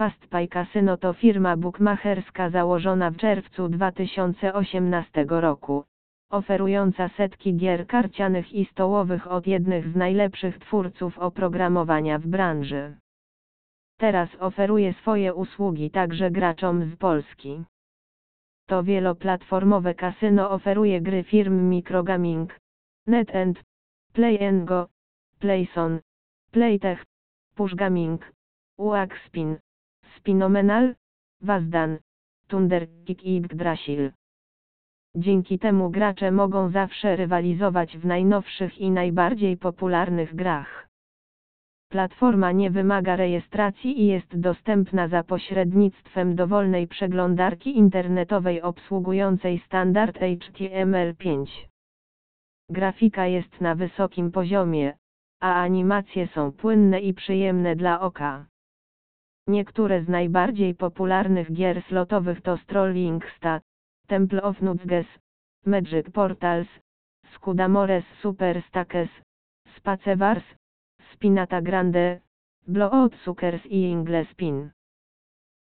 FastPay Casino to firma bukmacherska założona w czerwcu 2018 roku, oferująca setki gier karcianych i stołowych od jednych z najlepszych twórców oprogramowania w branży. Teraz oferuje swoje usługi także graczom z Polski. To wieloplatformowe kasyno oferuje gry firm Microgaming, NetEnt, Play Go, Playson, Playtech, Pushgaming, Uaxpin, Spinomenal, Wazdan, Tunderkick i Yggdrasil. Dzięki temu gracze mogą zawsze rywalizować w najnowszych i najbardziej popularnych grach. Platforma nie wymaga rejestracji i jest dostępna za pośrednictwem dowolnej przeglądarki internetowej obsługującej standard HTML5. Grafika jest na wysokim poziomie, a animacje są płynne i przyjemne dla oka. Niektóre z najbardziej popularnych gier slotowych to Strolling Stat, Temple of Nudges, Magic Portals, Scudamores Super Stakes, Spacewars, Spinata Grande, Blood Suckers i Ingle Spin.